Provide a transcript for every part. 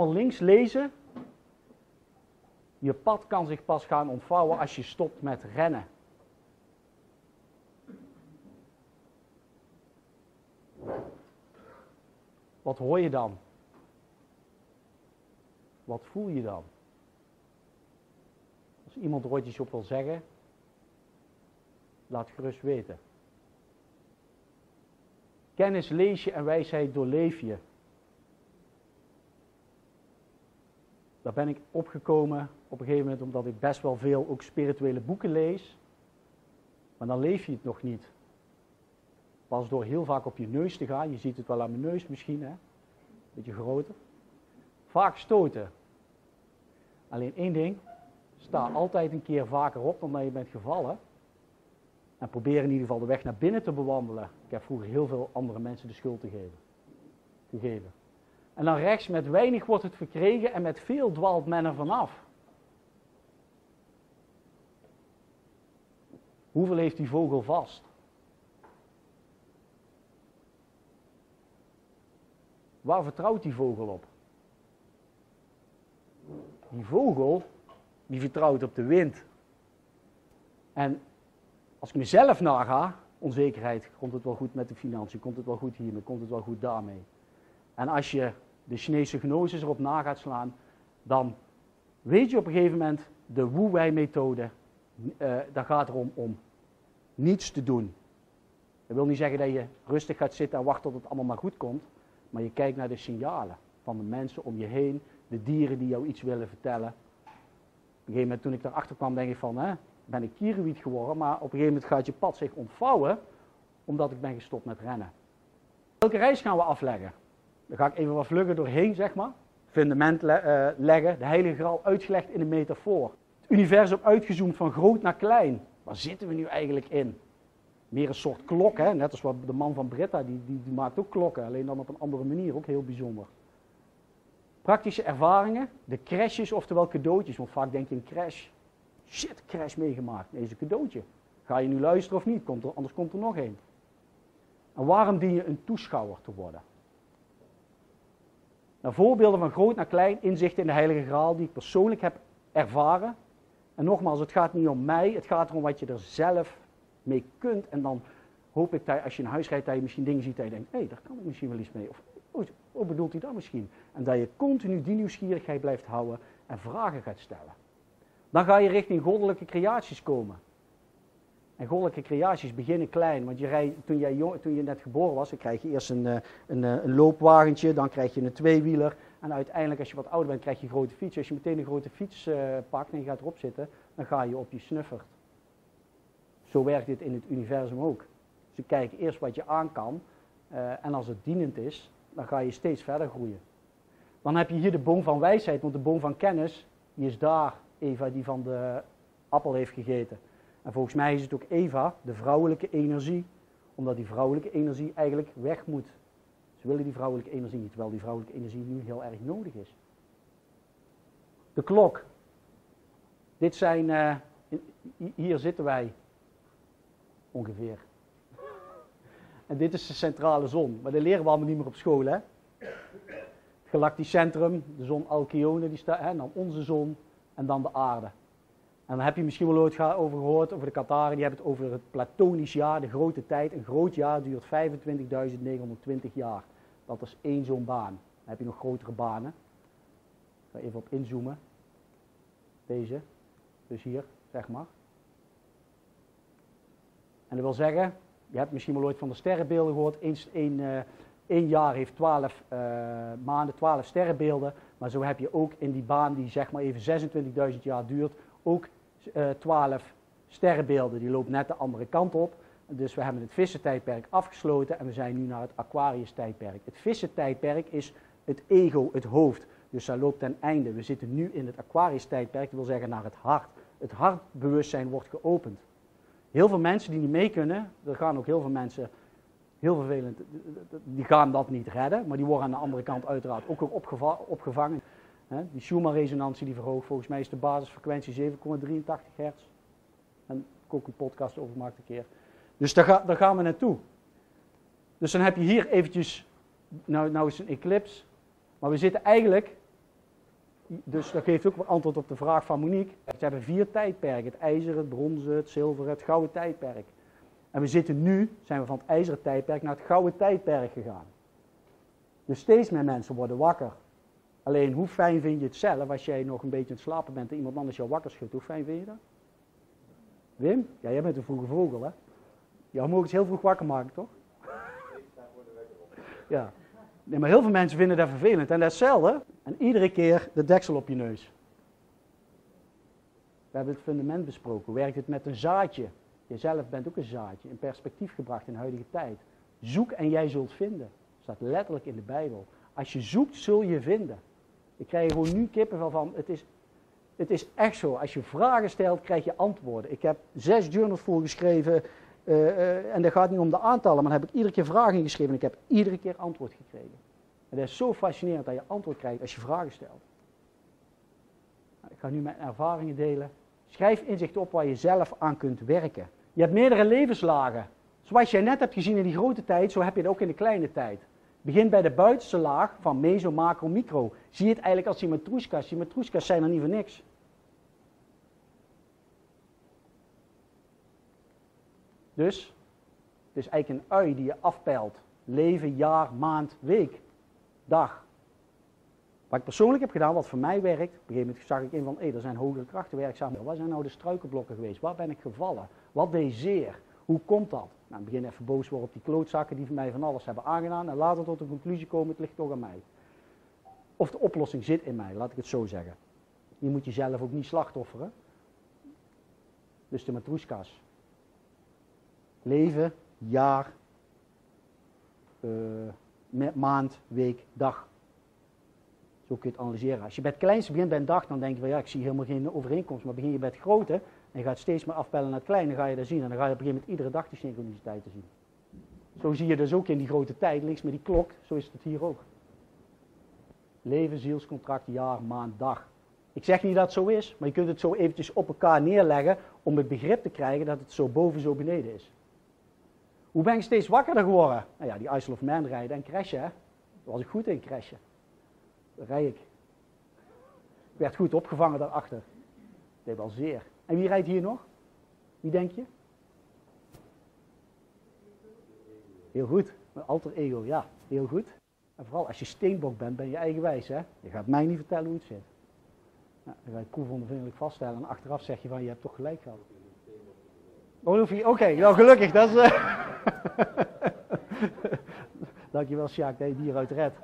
Allemaal links lezen, je pad kan zich pas gaan ontvouwen als je stopt met rennen. Wat hoor je dan? Wat voel je dan? Als iemand ooit iets op wil zeggen, laat gerust weten. Kennis lees je en wijsheid doorleef je. Daar ben ik opgekomen op een gegeven moment omdat ik best wel veel ook spirituele boeken lees. Maar dan leef je het nog niet. Pas door heel vaak op je neus te gaan, je ziet het wel aan mijn neus misschien, hè? beetje groter. Vaak stoten. Alleen één ding, sta altijd een keer vaker op dan dat je bent gevallen. En probeer in ieder geval de weg naar binnen te bewandelen. Ik heb vroeger heel veel andere mensen de schuld te geven. gegeven. En dan rechts, met weinig wordt het verkregen en met veel dwaalt men er vanaf. Hoeveel heeft die vogel vast? Waar vertrouwt die vogel op? Die vogel, die vertrouwt op de wind. En als ik mezelf naga, onzekerheid, komt het wel goed met de financiën, komt het wel goed hiermee, komt het wel goed daarmee. En als je de Chinese gnosis erop na gaat slaan, dan weet je op een gegeven moment de Wu-Wei-methode, uh, daar gaat erom om niets te doen. Dat wil niet zeggen dat je rustig gaat zitten en wacht tot het allemaal maar goed komt, maar je kijkt naar de signalen van de mensen om je heen, de dieren die jou iets willen vertellen. Op een gegeven moment toen ik daarachter kwam, denk ik van, hè, ben ik kierenwiet geworden, maar op een gegeven moment gaat je pad zich ontvouwen, omdat ik ben gestopt met rennen. Welke reis gaan we afleggen? Daar ga ik even wat vlugger doorheen, zeg maar. Fundament le uh, leggen, de heilige graal uitgelegd in een metafoor. Het universum uitgezoomd van groot naar klein. Waar zitten we nu eigenlijk in? Meer een soort klok, hè? net als wat de man van Britta, die, die, die maakt ook klokken, alleen dan op een andere manier, ook heel bijzonder. Praktische ervaringen, de crashes, oftewel cadeautjes, want vaak denk je een crash, Shit, crash meegemaakt. Nee, is een cadeautje. Ga je nu luisteren of niet? Komt er, anders komt er nog één. En waarom dien je een toeschouwer te worden? Nou, voorbeelden van groot naar klein, inzichten in de Heilige Graal die ik persoonlijk heb ervaren. En nogmaals, het gaat niet om mij, het gaat erom wat je er zelf mee kunt. En dan hoop ik dat als je in huis rijdt, dat je misschien dingen ziet dat je denkt, hé, hey, daar kan ik misschien wel iets mee. Of, oh, hoe bedoelt hij dat misschien? En dat je continu die nieuwsgierigheid blijft houden en vragen gaat stellen. Dan ga je richting goddelijke creaties komen. En goddelijke creaties beginnen klein, want je rij, toen, jij jong, toen je net geboren was, dan krijg je eerst een, eh, een, eh, een, loopwagentje, dan krijg je een tweewieler. En uiteindelijk, als je wat ouder bent, krijg je een grote fiets. Als je meteen een grote fiets uh, pakt en je gaat erop zitten, dan ga je op je snuffert. Zo werkt dit in het universum ook. Ze kijken eerst wat je aan kan, en als het dienend is, dan ga je steeds verder groeien. Dan heb je hier de boom van wijsheid, want de boom van kennis, die is daar Eva die van de appel heeft gegeten. En volgens mij is het ook Eva, de vrouwelijke energie, omdat die vrouwelijke energie eigenlijk weg moet. Ze willen die vrouwelijke energie niet, terwijl die vrouwelijke energie nu heel erg nodig is. De klok. Dit zijn, uh, hier zitten wij ongeveer. En dit is de centrale zon. Maar dat leren we allemaal niet meer op school, hè? Galactisch centrum, de zon Alcyone, die staat, en dan onze zon, en dan de aarde. En dan heb je misschien wel ooit over gehoord, over de Kataren, die hebben het over het Platonisch jaar, de grote tijd. Een groot jaar duurt 25.920 jaar. Dat is één zo'n baan. Dan heb je nog grotere banen. Ik ga even op inzoomen. Deze, dus hier, zeg maar. En dat wil zeggen, je hebt misschien wel ooit van de sterrenbeelden gehoord. Eén, één jaar heeft 12 uh, maanden, 12 sterrenbeelden. Maar zo heb je ook in die baan die zeg maar even 26.000 jaar duurt, ook 12 sterrenbeelden. Die loopt net de andere kant op. Dus we hebben het vissentijdperk afgesloten en we zijn nu naar het Aquarius-tijdperk. Het vissentijdperk is het ego, het hoofd. Dus dat loopt ten einde. We zitten nu in het Aquarius-tijdperk, dat wil zeggen naar het hart. Het hartbewustzijn wordt geopend. Heel veel mensen die niet mee kunnen, er gaan ook heel veel mensen, heel vervelend, die gaan dat niet redden, maar die worden aan de andere kant uiteraard ook weer opgevangen. Die Schumann-resonantie die verhoogt, volgens mij is de basisfrequentie 7,83 hertz. En ik ook een podcast over gemaakt een keer. Dus daar, ga, daar gaan we naartoe. Dus dan heb je hier eventjes, nou, nou is een eclipse, maar we zitten eigenlijk, dus dat geeft ook antwoord op de vraag van Monique. Ze hebben vier tijdperken, het ijzeren, het bronzen, het zilveren, het gouden tijdperk. En we zitten nu, zijn we van het ijzeren tijdperk naar het gouden tijdperk gegaan. Dus steeds meer mensen worden wakker. Alleen hoe fijn vind je het zelf als jij nog een beetje aan het slapen bent en iemand anders jou wakker schudt? Hoe fijn vind je dat? Wim? Jij bent een vroege vogel, hè? Jou mogen het heel vroeg wakker maken, toch? Ja. Nee, maar heel veel mensen vinden dat vervelend. En dat is hetzelfde. En iedere keer de deksel op je neus. We hebben het fundament besproken. Werkt het met een zaadje? Jezelf bent ook een zaadje. In perspectief gebracht in de huidige tijd. Zoek en jij zult vinden. Dat staat letterlijk in de Bijbel. Als je zoekt, zul je vinden. Ik krijg gewoon nu kippenvel van. Het is, het is echt zo. Als je vragen stelt, krijg je antwoorden. Ik heb zes journals voorgeschreven uh, uh, en dat gaat niet om de aantallen, maar dan heb ik iedere keer vragen geschreven en ik heb iedere keer antwoord gekregen. En dat is zo fascinerend dat je antwoord krijgt als je vragen stelt. Nou, ik ga nu mijn ervaringen delen. Schrijf inzicht op waar je zelf aan kunt werken. Je hebt meerdere levenslagen. Zoals jij net hebt gezien in die grote tijd, zo heb je het ook in de kleine tijd. Begin bij de buitenste laag van meso, macro, micro. Zie het eigenlijk als. Die matroeskas zijn er niet voor niks. Dus, het is eigenlijk een ui die je afpeilt. Leven, jaar, maand, week, dag. Wat ik persoonlijk heb gedaan, wat voor mij werkt, op een gegeven moment zag ik in van, hé, er zijn hogere krachten werkzaam. Wat zijn nou de struikelblokken geweest? Waar ben ik gevallen? Wat deed zeer? Hoe komt dat? Nou, begin even boos worden op die klootzakken die voor mij van alles hebben aangedaan. En later tot de conclusie komen, het ligt toch aan mij. Of de oplossing zit in mij, laat ik het zo zeggen. Je moet jezelf ook niet slachtofferen. Dus de matroeskas. Leven, jaar, uh, maand, week, dag. Zo kun je het analyseren. Als je bij het kleinste begint bij een dag, dan denk je van ja, ik zie helemaal geen overeenkomst. Maar begin je bij het grote en je gaat steeds meer afpellen naar het kleine, ga je dat zien. En dan ga je op een gegeven moment iedere dag die synchroniciteiten zien. Zo zie je dus ook in die grote tijd, links met die klok, zo is het hier ook. Leven, zielscontract, jaar, maand, dag. Ik zeg niet dat het zo is, maar je kunt het zo eventjes op elkaar neerleggen om het begrip te krijgen dat het zo boven, zo beneden is. Hoe ben ik steeds wakkerder geworden? Nou ja, die Isle of Man rijden en crashen, hè. Daar was ik goed in, crashen. Daar rij ik. Ik werd goed opgevangen daarachter. Dat deed wel zeer. En wie rijdt hier nog? Wie denk je? Heel goed. Mijn alter ego, ja, heel goed. En vooral als je steenbok bent, ben je eigenwijs, hè. Je gaat mij niet vertellen hoe het zit. Nou, dan ga je proefondervindelijk vaststellen en achteraf zeg je van, je hebt toch gelijk gehad. Oh, Oké, nou gelukkig, dat is... Uh... Dankjewel Sjaak dat je het hieruit redt.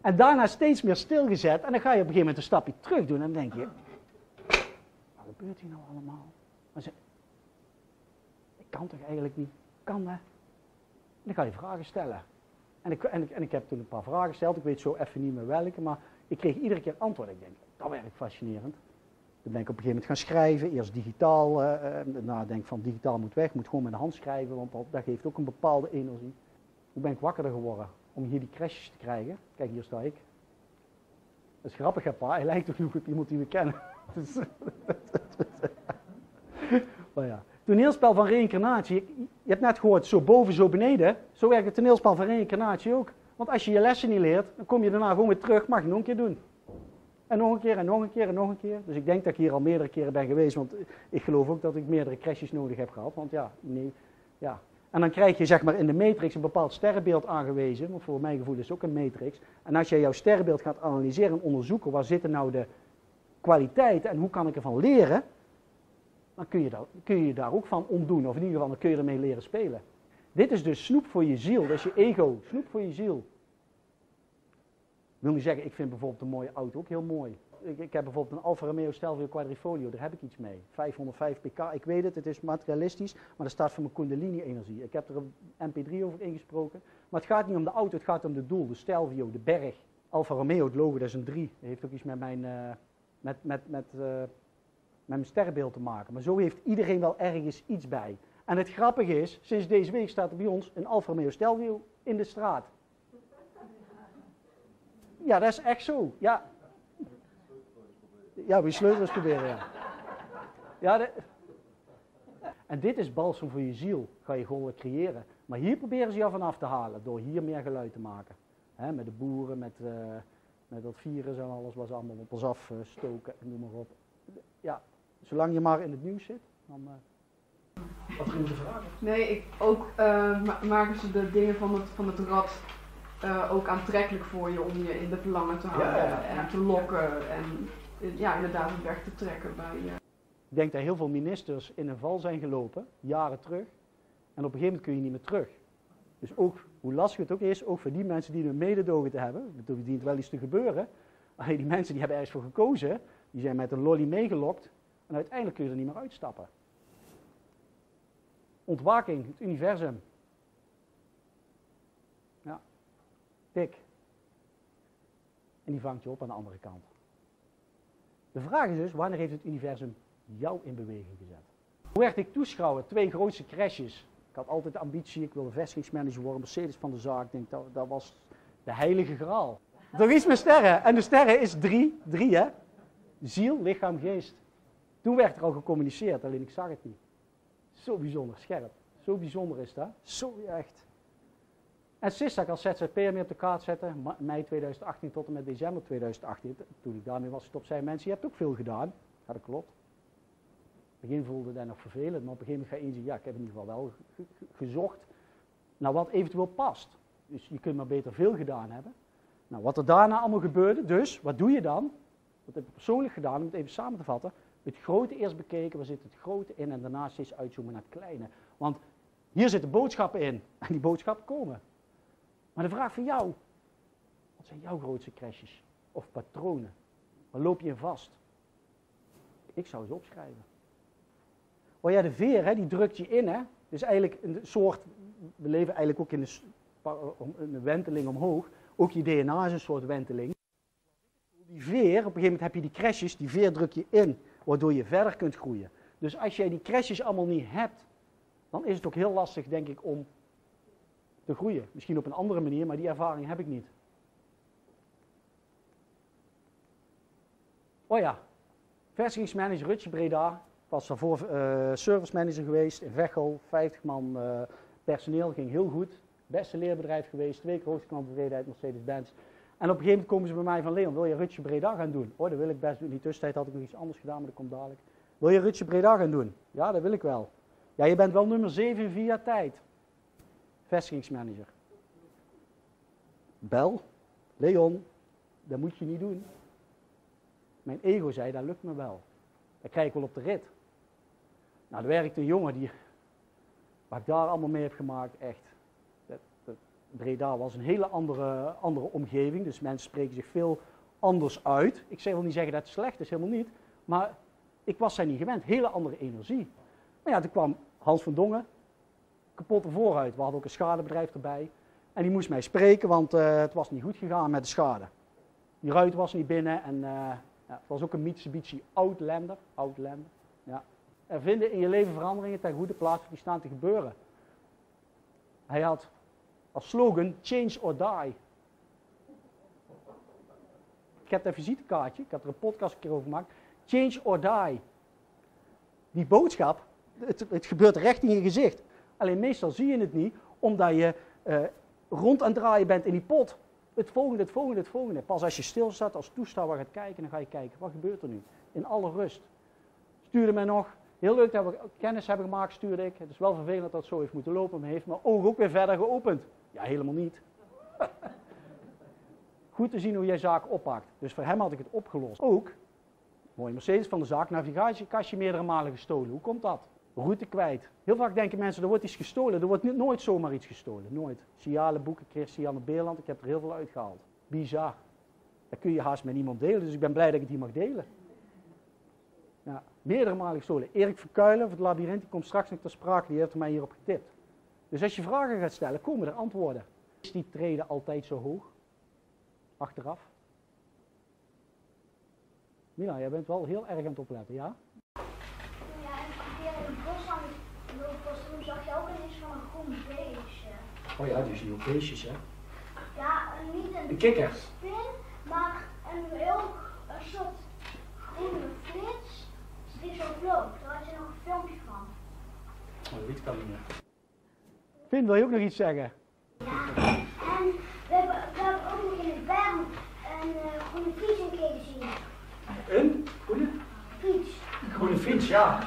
En daarna steeds meer stilgezet en dan ga je op een gegeven moment een stapje terug doen en dan denk je... Gebeurt hier nou allemaal? Ze, ik kan toch eigenlijk niet? Kan hè? En dan ga je vragen stellen. En ik, en, ik, en ik heb toen een paar vragen gesteld, ik weet zo even niet meer welke, maar ik kreeg iedere keer antwoord. Ik denk, dat werkt fascinerend. Dan ben ik op een gegeven moment gaan schrijven, eerst digitaal. Uh, daarna denk ik van digitaal moet weg, moet gewoon met de hand schrijven, want dat, geeft ook een bepaalde energie. Hoe ben ik wakkerder geworden om hier die crashes te krijgen? Kijk, hier sta ik. Dat is grappig, hè, pa? Hij lijkt ook nog op iemand die we kennen. Toneelspel van reïncarnatie. Je hebt net gehoord, zo boven, zo beneden. Zo werkt het toneelspel van reïncarnatie ook. Want als je je lessen niet leert, dan kom je daarna gewoon weer terug. Mag je nog een keer doen. En nog een keer en nog een keer en nog een keer. Dus ik denk dat ik hier al meerdere keren ben geweest, want ik geloof ook dat ik meerdere crashes nodig heb gehad. Want ja, nee, ja. En dan krijg je zeg maar in de matrix een bepaald sterrenbeeld aangewezen, want voor mijn gevoel is het ook een matrix. En als je jouw sterrenbeeld gaat analyseren en onderzoeken, waar zitten nou de kwaliteiten en hoe kan ik ervan leren, dan kun je, daar, kun je daar ook van ontdoen. Of in ieder geval, dan kun je ermee leren spelen. Dit is dus snoep voor je ziel, dat is je ego, snoep voor je ziel. Ik wil niet zeggen, ik vind bijvoorbeeld een mooie auto ook heel mooi. Ik, ik heb bijvoorbeeld een Alfa Romeo Stelvio Quadrifoglio, daar heb ik iets mee. 505 pk, ik weet het, het is materialistisch, maar dat staat voor mijn kundalini-energie. Ik heb er een mp3 over ingesproken. Maar het gaat niet om de auto, het gaat om de doel, de Stelvio, de berg. Alfa Romeo, het logo, dat is een 3. Dat heeft ook iets met mijn, uh, met, met, met, uh, met mijn sterrenbeeld te maken. Maar zo heeft iedereen wel ergens iets bij. En het grappige is, sinds deze week staat er bij ons een Alfa Romeo Stelvio in de straat. Ja, dat is echt zo. Ja, ja we sleutels proberen, ja. ja. En dit is balsem voor je ziel, ga je gewoon creëren. Maar hier proberen ze je vanaf te halen, door hier meer geluid te maken. He, met de boeren, met, uh, met dat virus en alles wat ze allemaal op ons afstoken en noem maar op. Ja, zolang je maar in het nieuws zit, dan... Uh, wat ging de vraag? Nee, ik, ook uh, maken ze de dingen van het, van het rad uh, ook aantrekkelijk voor je om je in de verlangen te houden ja, ja, en te lokken en ja, inderdaad weg te trekken bij je. Ik denk dat heel veel ministers in een val zijn gelopen, jaren terug, en op een gegeven moment kun je niet meer terug. Dus ook, hoe lastig het ook is, ook voor die mensen die er mededogen te hebben, er dient wel iets te gebeuren, die mensen die hebben ergens voor gekozen, die zijn met een lolly meegelokt en uiteindelijk kun je er niet meer uitstappen ontwaking, het universum. Ja, tik. En die vangt je op aan de andere kant. De vraag is dus, wanneer heeft het universum jou in beweging gezet? Hoe werd ik toeschouwer? Twee grootste crashes. Ik had altijd de ambitie, ik wilde vestigingsmanager worden, Mercedes van de zaak. Denk, dat, dat was de heilige graal. Er is mijn sterren. En de sterren is drie, drie hè. Ziel, lichaam, geest. Toen werd er al gecommuniceerd, alleen ik zag het niet. Zo bijzonder scherp. Zo bijzonder is dat. Zo echt. En Sissak als ZZP'er mee op de kaart zetten, mei 2018 tot en met december 2018. Toen ik daarmee was gestopt, zei mensen, je hebt ook veel gedaan. Ja, dat klopt. In het begin voelde dat nog vervelend, maar op een gegeven moment ga je inzien, ja, ik heb in ieder geval wel gezocht naar wat eventueel past. Dus je kunt maar beter veel gedaan hebben. Nou, wat er daarna allemaal gebeurde, dus, wat doe je dan? Wat heb ik persoonlijk gedaan, om het even samen te vatten het grote eerst bekeken, waar zit het grote in en daarna steeds uitzoomen naar het kleine. Want hier zitten boodschappen in en die boodschappen komen. Maar de vraag van jou, wat zijn jouw grootste crashes of patronen? Waar loop je in vast? Ik zou ze opschrijven. Oh ja, de veer, hè, die drukt je in. Hè? Dus eigenlijk een soort, we leven eigenlijk ook in een, een wenteling omhoog. Ook je DNA is een soort wenteling. Die veer, op een gegeven moment heb je die crashes, die veer druk je in waardoor je verder kunt groeien. Dus als jij die crashes allemaal niet hebt, dan is het ook heel lastig, denk ik, om te groeien. Misschien op een andere manier, maar die ervaring heb ik niet. Oh ja, vestigingsmanager Rutje Breda, was daarvoor uh, service manager geweest in Veghel, 50 man uh, personeel, ging heel goed. Beste leerbedrijf geweest, twee keer hoogste klantbevredenheid Mercedes-Benz. En op een gegeven moment komen ze bij mij van Leon, wil je Rutje Breda gaan doen? Oh, dat wil ik best doen. In die tussentijd had ik nog iets anders gedaan, maar dat komt dadelijk. Wil je Rutje Breda gaan doen? Ja, dat wil ik wel. Ja, je bent wel nummer 7 via tijd. Vestigingsmanager. Bel. Leon, dat moet je niet doen. Mijn ego zei, dat lukt me wel. Dat krijg ik wel op de rit. Nou, er werkte een jongen die, wat ik daar allemaal mee heb gemaakt, echt. Breda was een hele andere, andere omgeving, dus mensen spreken zich veel anders uit. Ik wil niet zeggen dat het slecht is, helemaal niet. Maar ik was daar niet gewend, hele andere energie. Maar ja, toen kwam Hans van Dongen, kapotte vooruit. We hadden ook een schadebedrijf erbij. En die moest mij spreken, want uh, het was niet goed gegaan met de schade. Die ruit was niet binnen en uh, ja, het was ook een Mitsubishi Outlander. Outlander ja. Er vinden in je leven veranderingen ten goede plaats die staan te gebeuren. Hij had als slogan Change or Die. Ik heb een visitekaartje, ik heb er een podcast een keer over gemaakt. Change or die. Die boodschap, het, het gebeurt recht in je gezicht. Alleen meestal zie je het niet, omdat je uh, rond aan het draaien bent in die pot. Het volgende, het volgende, het volgende. Pas als je stilstaat, als toeschouwer gaat kijken, dan ga je kijken, wat gebeurt er nu? In alle rust. Stuurde mij nog, heel leuk dat we kennis hebben gemaakt, stuurde ik. Het is wel vervelend dat het zo heeft moeten lopen, maar heeft mijn ogen ook weer verder geopend. Ja, helemaal niet. Goed te zien hoe jij zaak oppakt. Dus voor hem had ik het opgelost. Ook, mooi Mercedes van de zaak, navigatiekastje meerdere malen gestolen. Hoe komt dat? route kwijt. Heel vaak denken mensen, er wordt iets gestolen. Er wordt nooit zomaar iets gestolen. Nooit. Sialen, boeken, Christiane Beerland, ik heb er heel veel uitgehaald. Bizar. Dat kun je haast met niemand delen, dus ik ben blij dat ik het hier mag delen. Ja, meerdere malen gestolen. Erik Verkuilen van het Labyrinth, die komt straks nog ter sprake, die heeft mij hierop getipt. Dus als je vragen gaat stellen, komen er antwoorden. Is die treden altijd zo hoog? Achteraf? Mila, jij bent wel heel erg aan het opletten, ja? Ja, en een keer in het bos aan het toen zag je ook eens van een groen beestje. Oh ja, dus die beestjes, hè? Ja, niet een, een kikker. spin, maar een heel een soort groene flits die zo vloog. Daar had je nog een filmpje van. Oh, dat weet ik al niet meer. Vin, wil je ook nog iets zeggen? Ja, en we hebben, we hebben ook nog in de berm een uh, groene fiets een keer gezien. Een groene? Fiets. Een groene fiets, ja.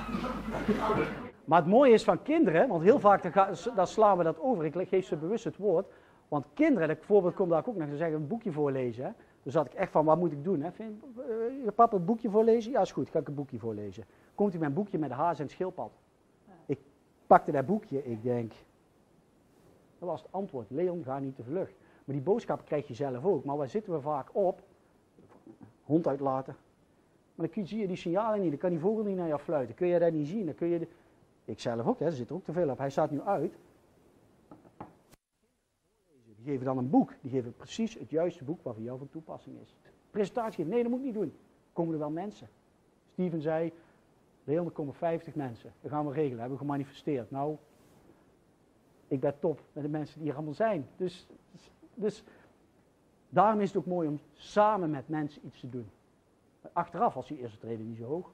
Maar het mooie is van kinderen, want heel vaak dan, slaan we dat over. Ik geef ze bewust het woord. Want kinderen, dat voorbeeld komt daar ook nog, ze zeggen een boekje voorlezen. Hè? Dus zat ik echt van, wat moet ik doen? Hè? Vind, uh, papa een boekje voorlezen? Ja, is goed, ga ik een boekje voorlezen. Komt hij met een boekje met de haas en schildpad. Ik pakte dat boekje, ik denk, dat was het antwoord. Leon, ga niet te vlug. Maar die boodschap krijg je zelf ook. Maar waar zitten we vaak op? Hond uitlaten. Maar dan zie je die signalen niet. Dan kan die vogel niet naar jou fluiten. Kun je dat niet zien? Dan kun je. Ik zelf ook, hè. er zit er ook te veel op. Hij staat nu uit. Die geven dan een boek. Die geven precies het juiste boek wat voor jou van toepassing is. Presentatie, nee, dat moet ik niet doen. Komen er wel mensen. Steven zei, Leon, komen 50 mensen. Dat gaan we regelen, hebben we gemanifesteerd. Nou, ik ben top met de mensen die er allemaal zijn. Dus, dus daarom is het ook mooi om samen met mensen iets te doen. Achteraf was die eerste treden niet zo hoog.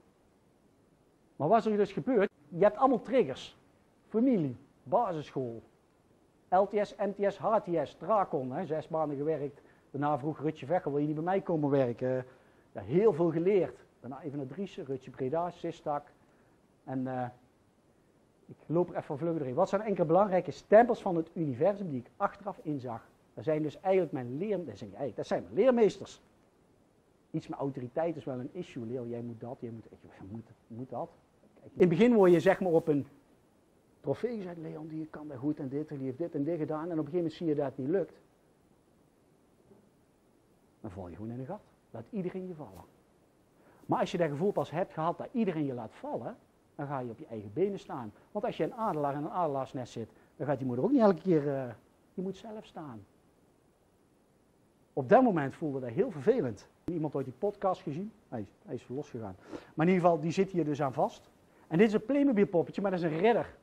Maar wat er dus gebeurt, je hebt allemaal triggers. Familie, basisschool, LTS, MTS, HTS, Dracon, hè, zes maanden gewerkt. Daarna vroeg Rutje Vechel, wil je niet bij mij komen werken? Ja, heel veel geleerd. Daarna even naar Driessen, Rutje Breda, Sistak. En uh, ik loop er even vlug doorheen. Wat zijn enkele belangrijke stempels van het universum die ik achteraf inzag? Dat zijn dus eigenlijk mijn leer, dat zijn, dat zijn mijn leermeesters. Iets met autoriteit is wel een issue. Leer, jij moet dat, jij moet, jij moet, moet dat. Kijk, in het begin word je zeg maar op een trofee gezegd, Leon die kan dat goed en dit, en die heeft dit en dit gedaan. En op een gegeven moment zie je dat het niet lukt. Dan val je gewoon in een gat. Laat iedereen je vallen. Maar als je dat gevoel pas hebt gehad dat iedereen je laat vallen, dan ga je op je eigen benen staan. Want als je een adelaar in een adelaarsnest zit, dan gaat die moeder ook niet elke keer, uh, moet zelf staan. Op dat moment voelde dat heel vervelend. Iemand ooit die podcast gezien? Hij is, hij is losgegaan. Maar in ieder geval, die zit hier dus aan vast. En dit is een Playmobil poppetje, maar dat is een redder.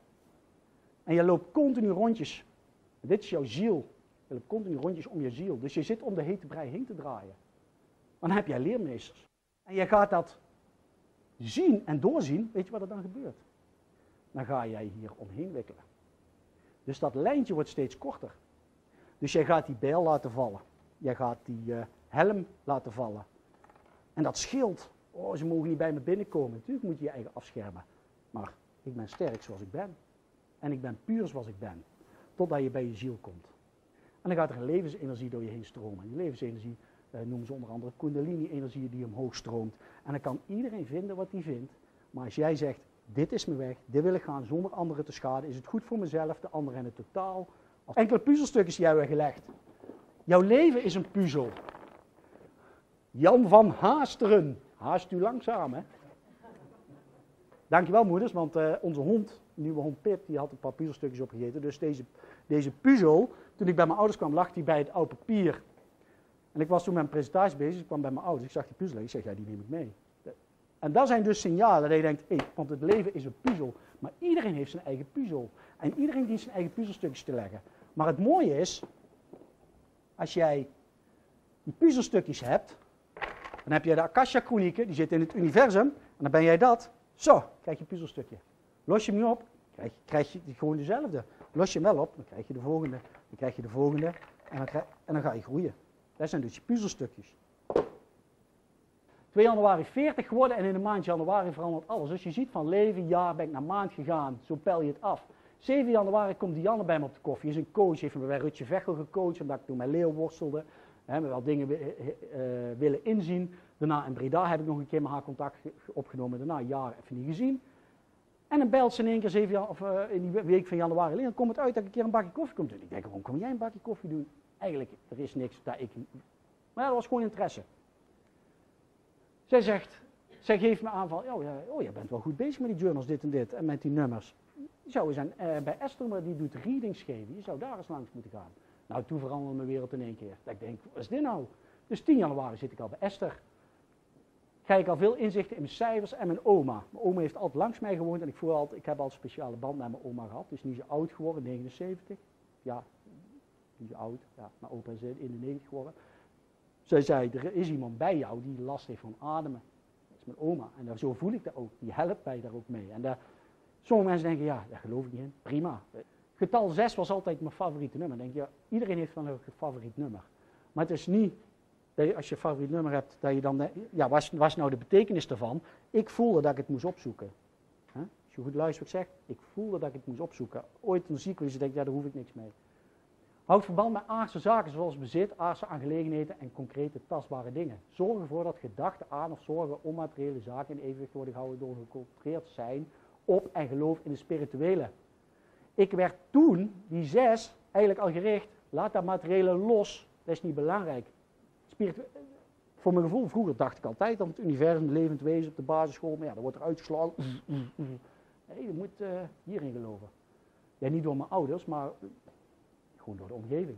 En je loopt continu rondjes. dit is jouw ziel. Je loopt continu rondjes om je ziel. Dus je zit om de hete brei heen te draaien. Dan heb jij leermeesters. En je gaat dat zien en doorzien. Weet je wat er dan gebeurt? Dan ga jij hier omheen wikkelen. Dus dat lijntje wordt steeds korter. Dus jij gaat die bijl laten vallen. Jij gaat die uh, helm laten vallen. En dat scheelt. Oh, ze mogen niet bij me binnenkomen. Natuurlijk moet je je eigen afschermen. Maar ik ben sterk zoals ik ben. En ik ben puur zoals ik ben. Totdat je bij je ziel komt. En dan gaat er een levensenergie door je heen stromen. En die levensenergie uh, noemen ze onder andere kundalini-energie die omhoog stroomt. En dan kan iedereen vinden wat hij vindt. Maar als jij zegt, dit is mijn weg, dit wil ik gaan zonder anderen te schaden, is het goed voor mezelf, de anderen in het totaal. Als enkele puzzelstukjes jij gelegd. Jouw leven is een puzzel. Jan van Haasteren. Haast u langzaam, hè? Dankjewel, moeders, want uh, onze hond, nieuwe hond Pip, die had een paar puzzelstukjes opgegeten. Dus deze, deze puzzel, toen ik bij mijn ouders kwam, lag die bij het oude papier. En ik was toen met presentatie bezig, ik kwam bij mijn ouders, ik zag die puzzel, ik zeg, ja, die neem ik mee. En dat zijn dus signalen dat je denkt, hé, want het leven is een puzzel. Maar iedereen heeft zijn eigen puzzel. En iedereen dient zijn eigen puzzelstukjes te leggen. Maar het mooie is, als jij die puzzelstukjes hebt, dan heb je de Akasha-chronieken, die zitten in het universum, en dan ben jij dat. Zo, krijg je een puzzelstukje. Los je hem op, krijg je, krijg je gewoon dezelfde. Los je hem wel op, dan krijg je de volgende, dan krijg je de volgende, en dan ga je groeien. Dat zijn dus je puzzelstukjes. 2 januari 40 geworden en in de maand januari verandert alles. Dus je ziet van leven, jaar ben ik naar maand gegaan, zo pel je het af. 7 januari komt Dianne bij me op de koffie. Is een coach, heeft me bij Rutje Vechel gecoacht, omdat ik toen met Leo worstelde. Hè, me wel dingen uh, willen inzien. Daarna in Breda heb ik nog een keer met haar contact opgenomen. Daarna een jaar even niet gezien. En dan belt ze in één keer zeven, of, uh, in die week van januari. Dan komt het uit dat ik een keer een bakje koffie kom doen. Ik denk, waarom kom jij een bakje koffie doen? Eigenlijk, er is niks dat ik... Maar dat was gewoon interesse. Zij zegt, zij geeft me aan van, oh, ja, oh, je bent wel goed bezig met die journals, dit en dit, en met die nummers. Zou eens aan, uh, bij Esther, maar die doet readings geven, je zou daar eens langs moeten gaan. Nou, toen veranderde mijn wereld in één keer. Dat ik denk, wat is dit nou? Dus 10 januari zit ik al bij Esther. Krijg ik al veel inzichten in mijn cijfers en mijn oma. Mijn oma heeft altijd langs mij gewoond en ik, voel altijd, ik heb al een speciale band met mijn oma gehad. Dus niet zo oud geworden, 79. Ja, zo oud. Ja, mijn opa is 91 geworden. Zij zei, er is iemand bij jou die last heeft van ademen. Dat is mijn oma. En daar, zo voel ik dat ook. Die helpt mij daar ook mee. En daar, sommige mensen denken, ja, daar geloof ik niet in. Prima. Getal 6 was altijd mijn favoriete nummer. Denk je, iedereen heeft van een favoriet nummer. Maar het is niet dat je, als je favoriet nummer hebt, dat je dan, ja, wat is, nou de betekenis ervan? Ik voelde dat ik het moest opzoeken. Als je goed luistert wat ik zeg, ik voelde dat ik het moest opzoeken. Ooit een ziekte denk ik, ja, daar hoef ik niks mee. Houd verband met aardse zaken zoals bezit, aardse aangelegenheden en concrete tastbare dingen. Zorg ervoor dat gedachten aan of zorgen om materiële zaken in evenwicht worden gehouden door geconcentreerd zijn op en geloof in de spirituele. Ik werd toen, die zes, eigenlijk al gericht, laat dat materiële los, dat is niet belangrijk. Spiritu voor mijn gevoel, vroeger dacht ik altijd dat het universum levend wezen op de basisschool, maar ja, dan wordt er uitgeslagen. Nee, je moet uh, hierin geloven. Ja, niet door mijn ouders, maar gewoon door de omgeving.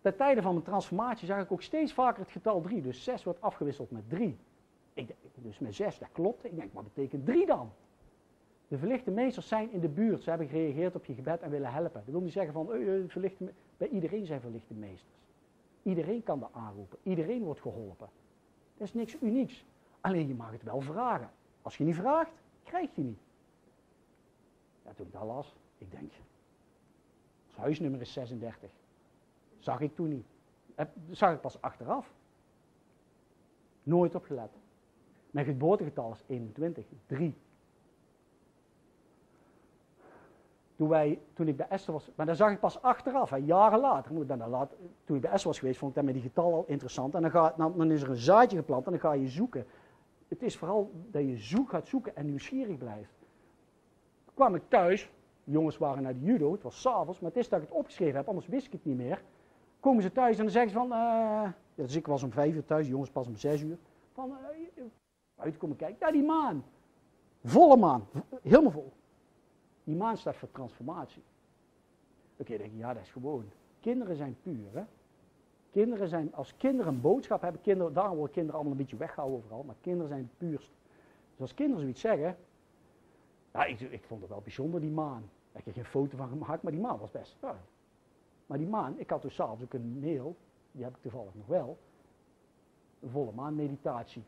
Ten tijde van mijn transformatie zag ik ook steeds vaker het getal 3. Dus 6 wordt afgewisseld met 3. Ik, dus met 6, dat klopt. Ik denk, wat betekent 3 dan? De verlichte meesters zijn in de buurt. Ze hebben gereageerd op je gebed en willen helpen. Dat wil niet zeggen van, verlichte bij iedereen zijn verlichte meesters. Iedereen kan dat aanroepen. Iedereen wordt geholpen. Dat is niks unieks. Alleen je mag het wel vragen. Als je niet vraagt, krijg je niet. Ja, toen ik dat las, ik denk, huisnummer is 36. Zag ik toen niet. Dat zag ik pas achteraf. Nooit opgelet. Mijn geboortegetal is 21, 3. Toen, wij, toen ik bij Esther was, maar dat zag ik pas achteraf, hè, jaren later. Ik laat, toen ik bij Esther was geweest, vond ik dat met die getallen al interessant. En dan, ga, dan, dan, is er een zaadje geplant en dan ga je zoeken. Het is vooral dat je zoek gaat zoeken en nieuwsgierig blijft. Kwam ik thuis, jongens waren naar de judo, het was s'avonds, maar het is dat ik het opgeschreven heb, anders wist ik het niet meer. Komen ze thuis en dan zeggen ze van, uh, ja, dus ik was om vijf uur thuis, jongens pas om zes uur. Van, uh, buiten komen kijken, ja die maan. Volle maan, helemaal vol. Die maan staat voor transformatie. Oké, denk je, ja, dat is gewoon. Kinderen zijn puur, hè. Kinderen zijn, als kinderen een boodschap hebben, kinderen, daarom worden kinderen allemaal een beetje weggehouden overal, maar kinderen zijn het puurst. Dus als kinderen zoiets zeggen, ja, ik, ik vond het wel bijzonder, die maan. Ik heb er geen foto van gemaakt, maar die maan was best. Maar die maan, ik had dus s'avonds ook een mail, die heb ik toevallig nog wel, een volle maan meditatie.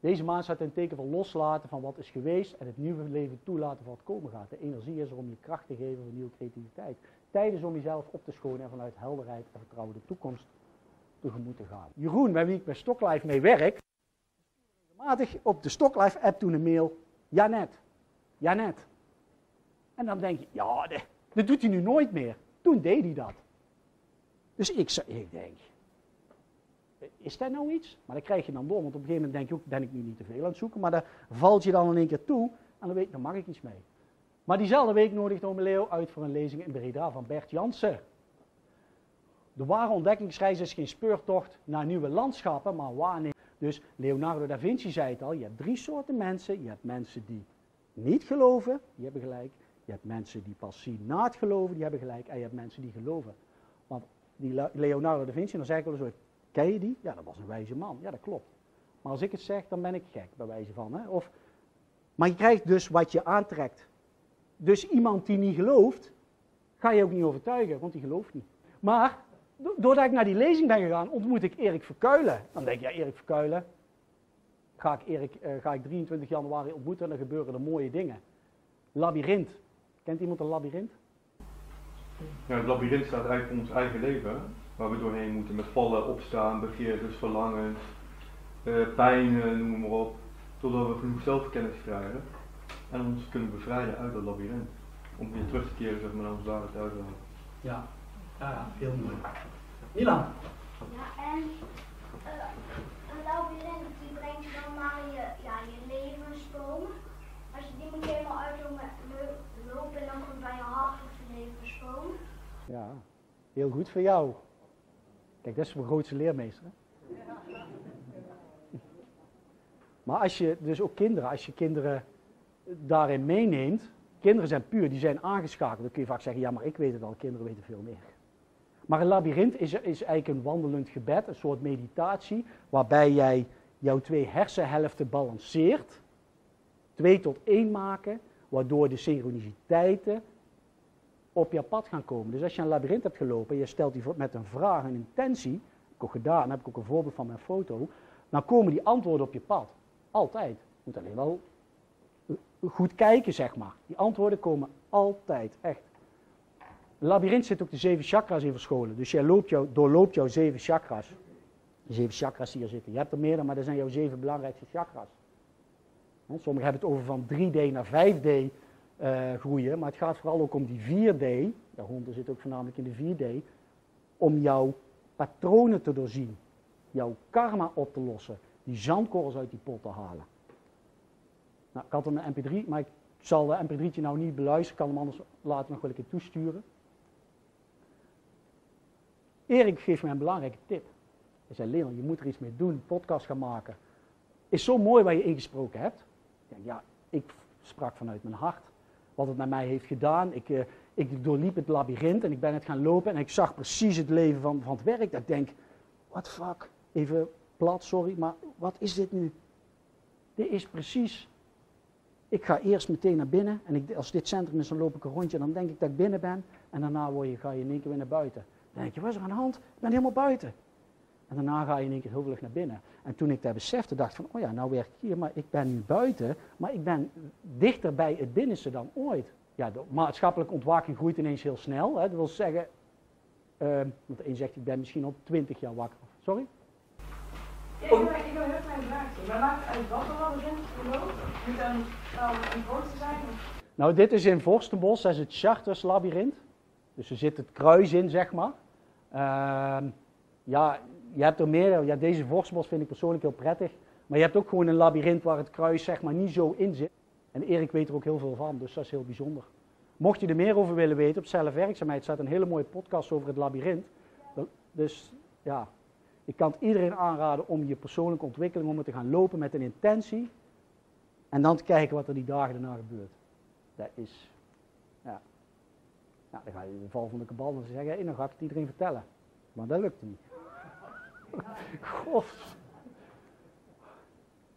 Deze maand staat in het teken van loslaten van wat is geweest en het nieuwe leven toelaten van wat komen gaat. De energie is er om je kracht te geven voor nieuwe creativiteit. Tijd is om jezelf op te schonen en vanuit helderheid en vertrouwen de toekomst tegemoet te gaan. Jeroen, bij wie ik bij Stocklife mee werk, regelmatig op de Stocklife app toen een mail, Janet, Janet. En dan denk je, ja, dat doet hij nu nooit meer. Toen deed hij dat. Dus ik, ik denk, is dat nou iets? Maar dan krijg je dan door, want op een gegeven moment denk je ook, ben ik nu niet te veel aan het zoeken, maar daar valt je dan in één keer toe en dan weet je, dan mag ik iets mee. Maar diezelfde week nodigt Ome Leo uit voor een lezing in Breda van Bert Jansen. De ware ontdekkingsreis is geen speurtocht naar nieuwe landschappen, maar waarneming. Dus Leonardo da Vinci zei het al, je hebt drie soorten mensen. Je hebt mensen die niet geloven, die hebben gelijk. Je hebt mensen die pas zien na het geloven, die hebben gelijk. En je hebt mensen die geloven. Want die Leonardo da Vinci, dan zeg ik wel eens Ken je die? Ja, dat was een wijze man. Ja, dat klopt. Maar als ik het zeg, dan ben ik gek, bij wijze van. Hè? Of, maar je krijgt dus wat je aantrekt. Dus iemand die niet gelooft, ga je ook niet overtuigen, want die gelooft niet. Maar doordat ik naar die lezing ben gegaan, ontmoet ik Erik Verkuilen. Dan denk je, ja, Erik Verkuilen, ga ik, Erik, uh, ga ik 23 januari ontmoeten en dan gebeuren er mooie dingen. Labyrinth. Kent iemand een labyrint? Ja, het labyrint staat eigenlijk voor ons eigen leven waar we doorheen moeten met vallen, opstaan, begeertes, verlangens, uh, pijnen, noem maar op, totdat we genoeg zelfkennis krijgen en ons kunnen bevrijden uit dat labyrint. Om weer terug te keren zeg maar, naar ons ware thuis. Ja. ja, ja, heel mooi. Milan? Ja, en uh, een labyrint die brengt dan naar je, ja, je levensboom. Ja, heel goed voor jou. Kijk, dat is mijn grootste leermeester. Maar als je, dus ook kinderen, als je kinderen daarin meeneemt, kinderen zijn puur, die zijn aangeschakeld. Dan kun je vaak zeggen, ja, maar ik weet het al, kinderen weten veel meer. Maar een labyrint is, is eigenlijk een wandelend gebed, een soort meditatie, waarbij jij jouw twee hersenhelften balanceert, twee tot één maken, waardoor de synchroniciteiten op je pad gaan komen. Dus als je een labyrint hebt gelopen, je stelt die met een vraag, een intentie, ik ook gedaan, heb ik ook een voorbeeld van mijn foto, dan komen die antwoorden op je pad. Altijd. Je moet alleen wel goed kijken, zeg maar. Die antwoorden komen altijd, echt. Een labyrint zit ook de zeven chakras in verscholen. Dus jij loopt jou, doorloopt jouw zeven chakras. Zeven chakras die hier zitten. Je hebt er meerdere, maar dat zijn jouw zeven belangrijkste chakras. Sommigen hebben het over van 3D naar 5D uh, groeien, maar het gaat vooral ook om die 4D. De honden zit ook voornamelijk in de 4D. Om jouw patronen te doorzien. Jouw karma op te lossen. Die zandkorrels uit die pot te halen. Nou, ik had een mp3, maar ik zal de mp3'tje nou niet beluisteren. Ik kan hem anders later nog wel een keer toesturen. Erik geeft mij een belangrijke tip. Hij zei, Leon, je moet er iets mee doen, podcast gaan maken. Is zo mooi wat je ingesproken hebt. Ja, ik sprak vanuit mijn hart wat het met mij heeft gedaan. Ik, uh, ik doorliep het labyrint en ik ben het gaan lopen en ik zag precies het leven van, van het werk. Dat ik denk, what fuck, even plat, sorry, maar wat is dit nu? Dit is precies, ik ga eerst meteen naar binnen en ik, als dit centrum is, dan loop ik een rondje en dan denk ik dat ik binnen ben. En daarna word je, ga je in één keer weer naar buiten. Dan denk je, wat is er aan de hand? Ik ben helemaal buiten. En daarna ga je in één keer heel vlug naar binnen. En toen ik dat besefte, dacht van, oh ja, nou werk ik hier, maar ik ben nu buiten, maar ik ben dichter bij het binnenste dan ooit. Ja, de maatschappelijke ontwaking groeit ineens heel snel. Hè. Dat wil zeggen, uh, want de een zegt, ik ben misschien al twintig jaar wakker. Sorry? Ja, ik, wil, ik wil heel klein vraagje. Maar maakt het uit wat er al begint geloof? Moet dan een voorste zijn? Nou, dit is in Vorstenbos, dat is het Charters labyrint. Dus er zit het kruis in, zeg maar. Uh, ja, je hebt er meer. Ja, deze Vorstenbos vind ik persoonlijk heel prettig. Maar je hebt ook gewoon een labyrint waar het kruis zeg maar niet zo in zit. En Erik weet er ook heel veel van, dus dat is heel bijzonder. Mocht je er meer over willen weten, op zelfwerkzaamheid staat een hele mooie podcast over het labyrint. Dus ja, ik kan het iedereen aanraden om je persoonlijke ontwikkeling, om te gaan lopen met een intentie. En dan te kijken wat er die dagen daarna gebeurt. Dat is, ja. Nou, dan ga je in de val van de kabal en zeggen, hey, dan ga ik het iedereen vertellen. Maar dat lukt niet. God.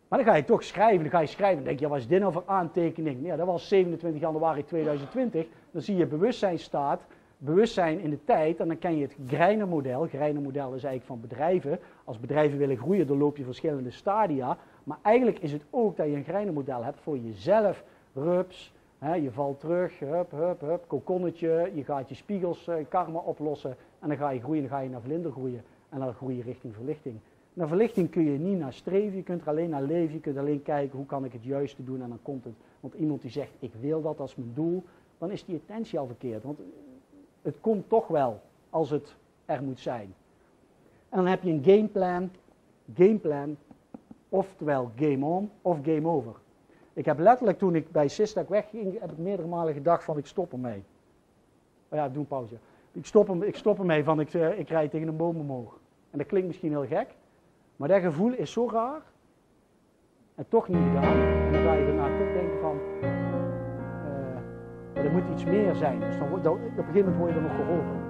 Maar dan ga je toch schrijven, dan ga je schrijven. Dan denk je, ja, wat is dit nou voor aantekening? Ja, dat was 27 januari 2020. Dan zie je bewustzijnstaat, bewustzijn in de tijd. En dan ken je het Greiner-model. Greiner-model is eigenlijk van bedrijven. Als bedrijven willen groeien, dan loop je verschillende stadia. Maar eigenlijk is het ook dat je een Greiner-model hebt voor jezelf. Rups, hè, je valt terug, hup, hup, hup, kokonnetje. Je gaat je spiegels, uh, karma oplossen. En dan ga je groeien, dan ga je naar vlinder groeien. En dan groei je richting verlichting. Naar verlichting kun je niet naar streven, je kunt er alleen naar leven, je kunt alleen kijken hoe kan ik het juiste doen en dan komt het. Want iemand die zegt ik wil dat als mijn doel, dan is die intentie al verkeerd. Want het komt toch wel als het er moet zijn. En dan heb je een gameplan, gameplan, oftewel game on of game over. Ik heb letterlijk toen ik bij Sistak wegging, heb ik meerdere malen gedacht van ik stop ermee. Oh ja, doe een pauze. Ik stop, hem, ik stop ermee van ik, uh, ik rijd tegen een boom omhoog. En dat klinkt misschien heel gek, maar dat gevoel is zo raar. En toch niet gedaan. En dan ga je daarna toch denken van, uh, er moet iets meer zijn. Dus dan, dan, op een gegeven moment word je er nog geholpen.